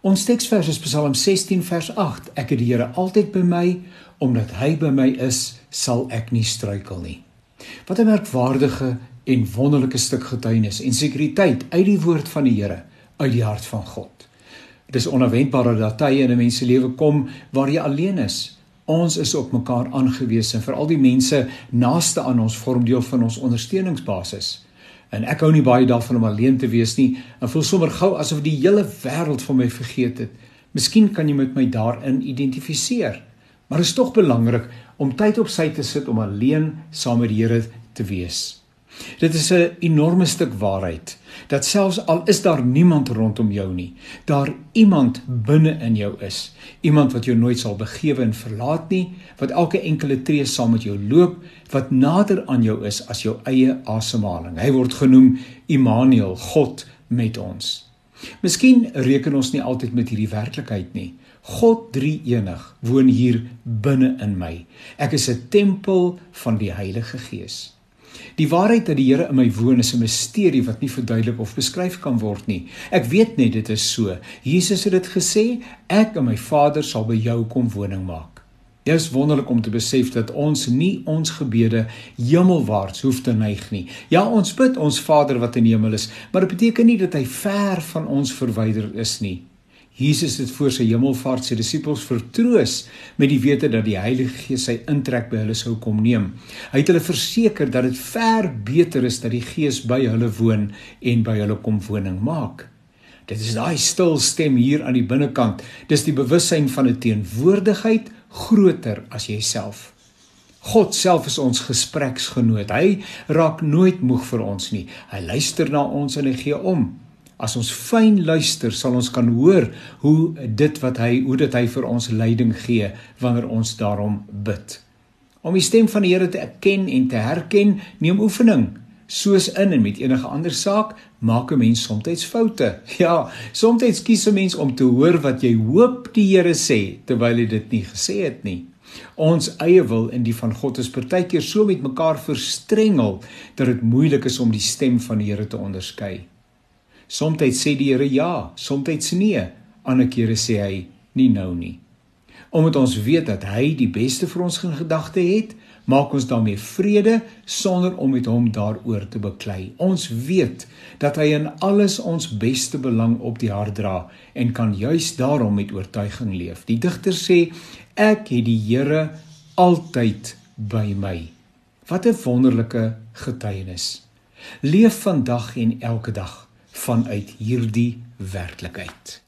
Ons teksvers is Psalm 16 vers 8. Ek het die Here altyd by my, omdat hy by my is, sal ek nie struikel nie. Wat 'n merkwaardige en wonderlike stuk getuienis en sekuriteit uit die woord van die Here, uit die hart van God. Dit is onverwendbaar dat tye in 'n mens se lewe kom waar jy alleen is. Ons is op mekaar aangewese en veral die mense naaste aan ons vorm deel van ons ondersteuningsbasis. En ek hou nie baie daarvan om alleen te wees nie en voel sommer gou asof die hele wêreld van my vergeet het. Miskien kan jy met my daarin identifiseer. Maar dit is tog belangrik om tyd op sy te sit om alleen saam met die Here te wees. Dit is 'n enorme stuk waarheid dat selfs al is daar niemand rondom jou nie, daar iemand binne in jou is, iemand wat jou nooit sal begewe en verlaat nie, wat elke enkele tree saam met jou loop, wat nader aan jou is as jou eie asemhaling. Hy word genoem Immanuel, God met ons. Miskien reken ons nie altyd met hierdie werklikheid nie. God drie-enig woon hier binne in my. Ek is 'n tempel van die Heilige Gees. Die waarheid dat die Here in my woon is 'n misterie wat nie verduidelik of beskryf kan word nie. Ek weet net dit is so. Jesus het dit gesê, ek en my Vader sal by jou kom woning maak. Dit is wonderlik om te besef dat ons nie ons gebede hemelwaarts hoef te neig nie. Ja, ons bid ons Vader wat in die hemel is, maar dit beteken nie dat hy ver van ons verwyder is nie. Jesus het voor sy hemelvaart sy disippels vertroos met die wete dat die Heilige Gees sy intrek by hulle sou kom neem. Hy het hulle verseker dat dit ver beter is dat die Gees by hulle woon en by hulle kom woning maak. Dit is daai stil stem hier aan die binnekant. Dis die bewussyn van 'n teenwoordigheid groter as jouself. God self is ons gespreksgenoot. Hy raak nooit moeg vir ons nie. Hy luister na ons en hy gee om. As ons fyn luister, sal ons kan hoor hoe dit wat hy hoe dit hy vir ons leiding gee wanneer ons daarom bid. Om die stem van die Here te erken en te herken, neem oefening. Soos in en met enige ander saak, maak 'n mens soms foute. Ja, soms kies 'n mens om te hoor wat jy hoop die Here sê terwyl hy dit nie gesê het nie. Ons eie wil en die van God is partykeer so met mekaar verstrengel dat dit moeilik is om die stem van die Here te onderskei. Somstyds sê die Here ja, somstyds nee. Ander kere sê hy nie nou nie. Omdat ons weet dat hy die beste vir ons gedagte het, maak ons daarmee vrede sonder om met hom daaroor te beklei. Ons weet dat hy in alles ons beste belang op die hart dra en kan juis daarom met oortuiging leef. Die digter sê ek het die Here altyd by my. Wat 'n wonderlike getuienis. Leef vandag en elke dag vanuit hierdie werklikheid.